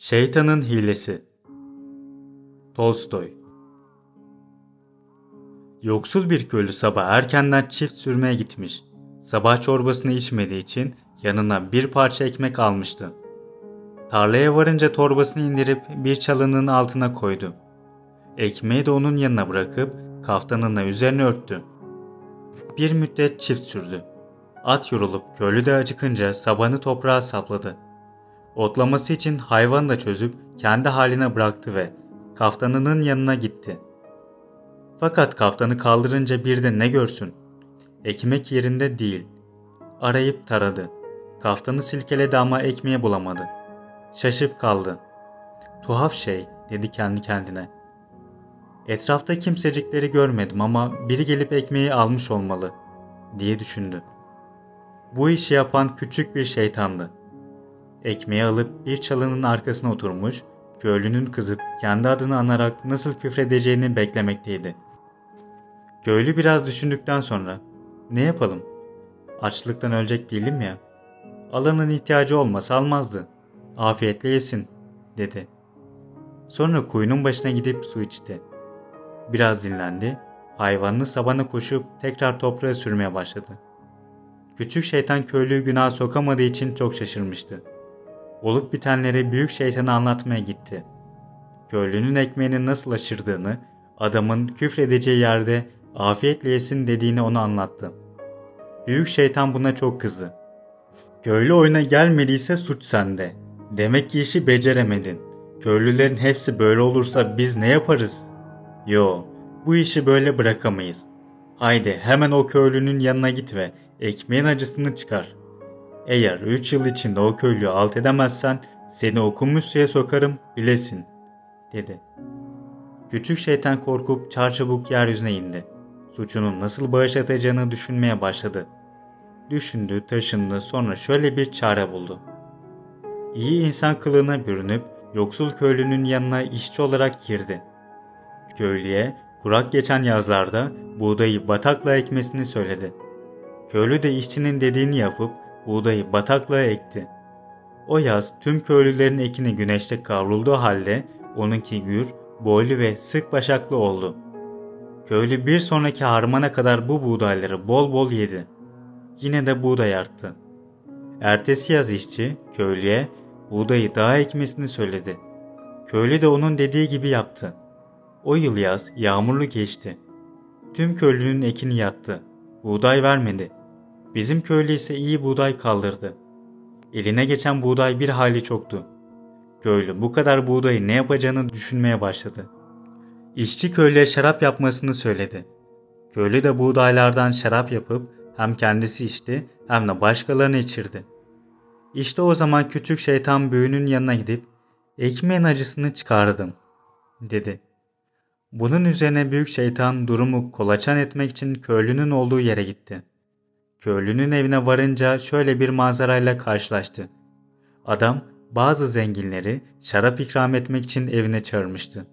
Şeytanın Hilesi Tolstoy Yoksul bir köylü sabah erkenden çift sürmeye gitmiş. Sabah çorbasını içmediği için yanına bir parça ekmek almıştı. Tarlaya varınca torbasını indirip bir çalının altına koydu. Ekmeği de onun yanına bırakıp kaftanınla üzerine örttü. Bir müddet çift sürdü. At yorulup köylü de acıkınca sabanı toprağa sapladı. Otlaması için hayvan da çözüp kendi haline bıraktı ve kaftanının yanına gitti. Fakat kaftanı kaldırınca bir de ne görsün? Ekmek yerinde değil. Arayıp taradı. Kaftanı silkeledi ama ekmeği bulamadı. Şaşıp kaldı. Tuhaf şey dedi kendi kendine. Etrafta kimsecikleri görmedim ama biri gelip ekmeği almış olmalı diye düşündü. Bu işi yapan küçük bir şeytandı. Ekmeği alıp bir çalının arkasına oturmuş, köylünün kızıp kendi adını anarak nasıl küfredeceğini beklemekteydi. Köylü biraz düşündükten sonra ne yapalım? Açlıktan ölecek değilim ya. Alanın ihtiyacı olmasa almazdı. Afiyetle yesin dedi. Sonra kuyunun başına gidip su içti. Biraz dinlendi, hayvanını sabana koşup tekrar toprağa sürmeye başladı. Küçük şeytan köylüyü günah sokamadığı için çok şaşırmıştı. Olup bitenleri büyük şeytana anlatmaya gitti. Köylünün ekmeğini nasıl aşırdığını, adamın küfredeceği yerde afiyetle yesin dediğini ona anlattı. Büyük şeytan buna çok kızdı. Köylü oyuna gelmediyse suç sende. Demek ki işi beceremedin. Köylülerin hepsi böyle olursa biz ne yaparız? Yo, bu işi böyle bırakamayız. Haydi hemen o köylünün yanına git ve ekmeğin acısını çıkar. Eğer 3 yıl içinde o köylüyü alt edemezsen seni okumuş suya sokarım bilesin, dedi. Küçük şeytan korkup çarçabuk yeryüzüne indi. Suçunun nasıl bağışlatacağını düşünmeye başladı. Düşündü, taşındı, sonra şöyle bir çare buldu. İyi insan kılığına bürünüp yoksul köylünün yanına işçi olarak girdi. Köylüye kurak geçen yazlarda buğdayı batakla ekmesini söyledi. Köylü de işçinin dediğini yapıp buğdayı bataklığa ekti. O yaz tüm köylülerin ekini güneşte kavrulduğu halde onunki gür, boylu ve sık başaklı oldu. Köylü bir sonraki harmana kadar bu buğdayları bol bol yedi. Yine de buğday arttı. Ertesi yaz işçi köylüye buğdayı daha ekmesini söyledi. Köylü de onun dediği gibi yaptı. O yıl yaz yağmurlu geçti. Tüm köylünün ekini yattı. Buğday vermedi. Bizim köylü ise iyi buğday kaldırdı. Eline geçen buğday bir hali çoktu. Köylü bu kadar buğdayı ne yapacağını düşünmeye başladı. İşçi köylüye şarap yapmasını söyledi. Köylü de buğdaylardan şarap yapıp hem kendisi içti hem de başkalarını içirdi. İşte o zaman küçük şeytan büyünün yanına gidip ekmeğin acısını çıkardım dedi. Bunun üzerine büyük şeytan durumu kolaçan etmek için köylünün olduğu yere gitti. Köylünün evine varınca şöyle bir manzarayla karşılaştı. Adam bazı zenginleri şarap ikram etmek için evine çağırmıştı.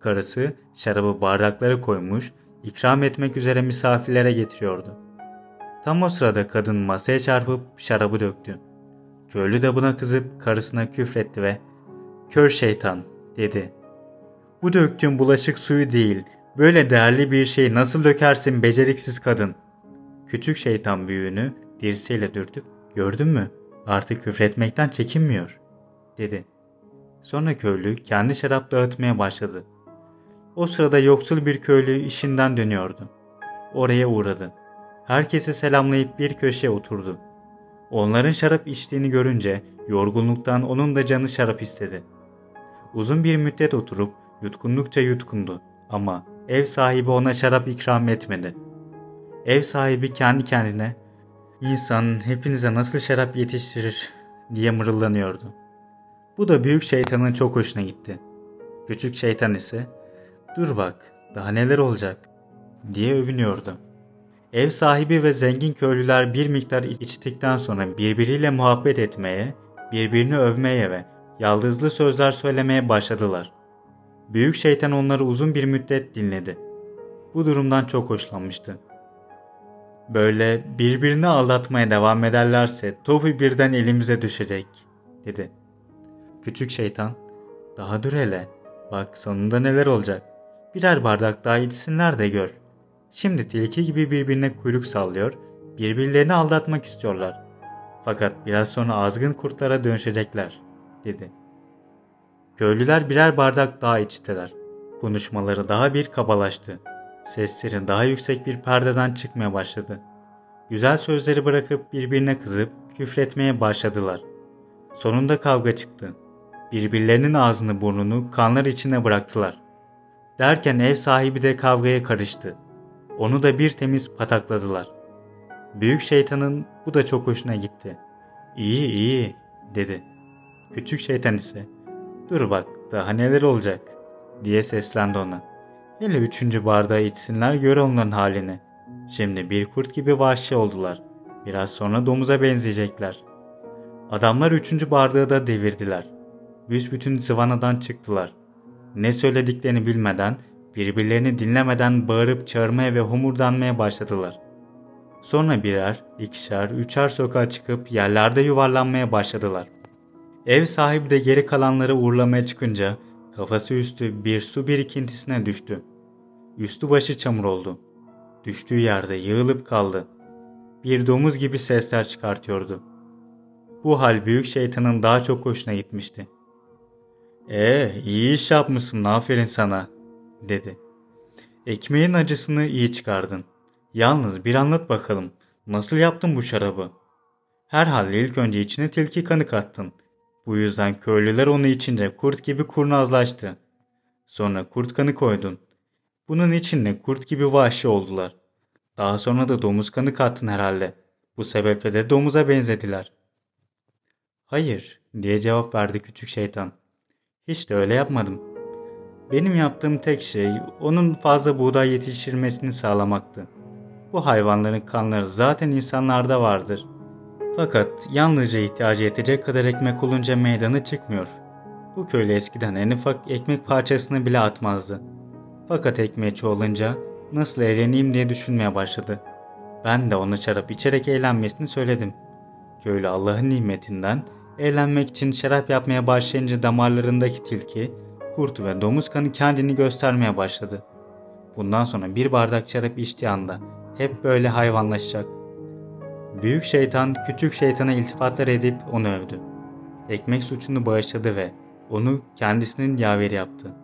Karısı şarabı bardaklara koymuş, ikram etmek üzere misafirlere getiriyordu. Tam o sırada kadın masaya çarpıp şarabı döktü. Köylü de buna kızıp karısına küfretti ve ''Kör şeytan'' dedi. ''Bu döktüğün bulaşık suyu değil, böyle değerli bir şey nasıl dökersin beceriksiz kadın?'' Küçük şeytan büyüğünü dirseğiyle dürtüp ''Gördün mü? Artık küfretmekten çekinmiyor.'' dedi. Sonra köylü kendi şarap dağıtmaya başladı. O sırada yoksul bir köylü işinden dönüyordu. Oraya uğradı. Herkesi selamlayıp bir köşeye oturdu. Onların şarap içtiğini görünce yorgunluktan onun da canı şarap istedi. Uzun bir müddet oturup yutkundukça yutkundu ama ev sahibi ona şarap ikram etmedi. Ev sahibi kendi kendine ''İnsan hepinize nasıl şarap yetiştirir?'' diye mırıldanıyordu. Bu da büyük şeytanın çok hoşuna gitti. Küçük şeytan ise ''Dur bak daha neler olacak?'' diye övünüyordu. Ev sahibi ve zengin köylüler bir miktar içtikten sonra birbiriyle muhabbet etmeye, birbirini övmeye ve yaldızlı sözler söylemeye başladılar. Büyük şeytan onları uzun bir müddet dinledi. Bu durumdan çok hoşlanmıştı. Böyle birbirini aldatmaya devam ederlerse topu birden elimize düşecek, dedi. Küçük şeytan, Daha dur hele. Bak sonunda neler olacak. Birer bardak daha içsinler de gör. Şimdi tilki gibi birbirine kuyruk sallıyor, birbirlerini aldatmak istiyorlar. Fakat biraz sonra azgın kurtlara dönüşecekler, dedi. Köylüler birer bardak daha içtiler. Konuşmaları daha bir kabalaştı. Sesleri daha yüksek bir perdeden çıkmaya başladı. Güzel sözleri bırakıp birbirine kızıp küfretmeye başladılar. Sonunda kavga çıktı. Birbirlerinin ağzını burnunu kanlar içine bıraktılar. Derken ev sahibi de kavgaya karıştı. Onu da bir temiz patakladılar. Büyük şeytanın bu da çok hoşuna gitti. İyi iyi dedi. Küçük şeytan ise dur bak daha neler olacak diye seslendi ona. Hele üçüncü bardağı içsinler gör onların halini. Şimdi bir kurt gibi vahşi oldular. Biraz sonra domuza benzeyecekler. Adamlar üçüncü bardağı da devirdiler. Büsbütün zıvanadan çıktılar. Ne söylediklerini bilmeden, birbirlerini dinlemeden bağırıp çağırmaya ve homurdanmaya başladılar. Sonra birer, ikişer, üçer sokağa çıkıp yerlerde yuvarlanmaya başladılar. Ev sahibi de geri kalanları uğurlamaya çıkınca kafası üstü bir su birikintisine düştü. Üstü başı çamur oldu. Düştüğü yerde yığılıp kaldı. Bir domuz gibi sesler çıkartıyordu. Bu hal büyük şeytanın daha çok hoşuna gitmişti. Ee, iyi iş yapmışsın, aferin sana, dedi. Ekmeğin acısını iyi çıkardın. Yalnız bir anlat bakalım, nasıl yaptın bu şarabı? Herhalde ilk önce içine tilki kanı kattın. Bu yüzden köylüler onu içince kurt gibi kurnazlaştı. Sonra kurt kanı koydun. Bunun içinde kurt gibi vahşi oldular. Daha sonra da domuz kanı kattın herhalde. Bu sebeple de domuza benzediler. Hayır diye cevap verdi küçük şeytan. Hiç de öyle yapmadım. Benim yaptığım tek şey onun fazla buğday yetiştirmesini sağlamaktı. Bu hayvanların kanları zaten insanlarda vardır. Fakat yalnızca ihtiyacı yetecek kadar ekmek olunca meydana çıkmıyor. Bu köylü eskiden en ufak ekmek parçasını bile atmazdı. Fakat ekmeği çoğalınca nasıl eğleneyim diye düşünmeye başladı. Ben de ona şarap içerek eğlenmesini söyledim. Köylü Allah'ın nimetinden eğlenmek için şarap yapmaya başlayınca damarlarındaki tilki, kurt ve domuz kanı kendini göstermeye başladı. Bundan sonra bir bardak şarap içtiği anda hep böyle hayvanlaşacak. Büyük şeytan küçük şeytana iltifatlar edip onu övdü. Ekmek suçunu bağışladı ve onu kendisinin yaveri yaptı.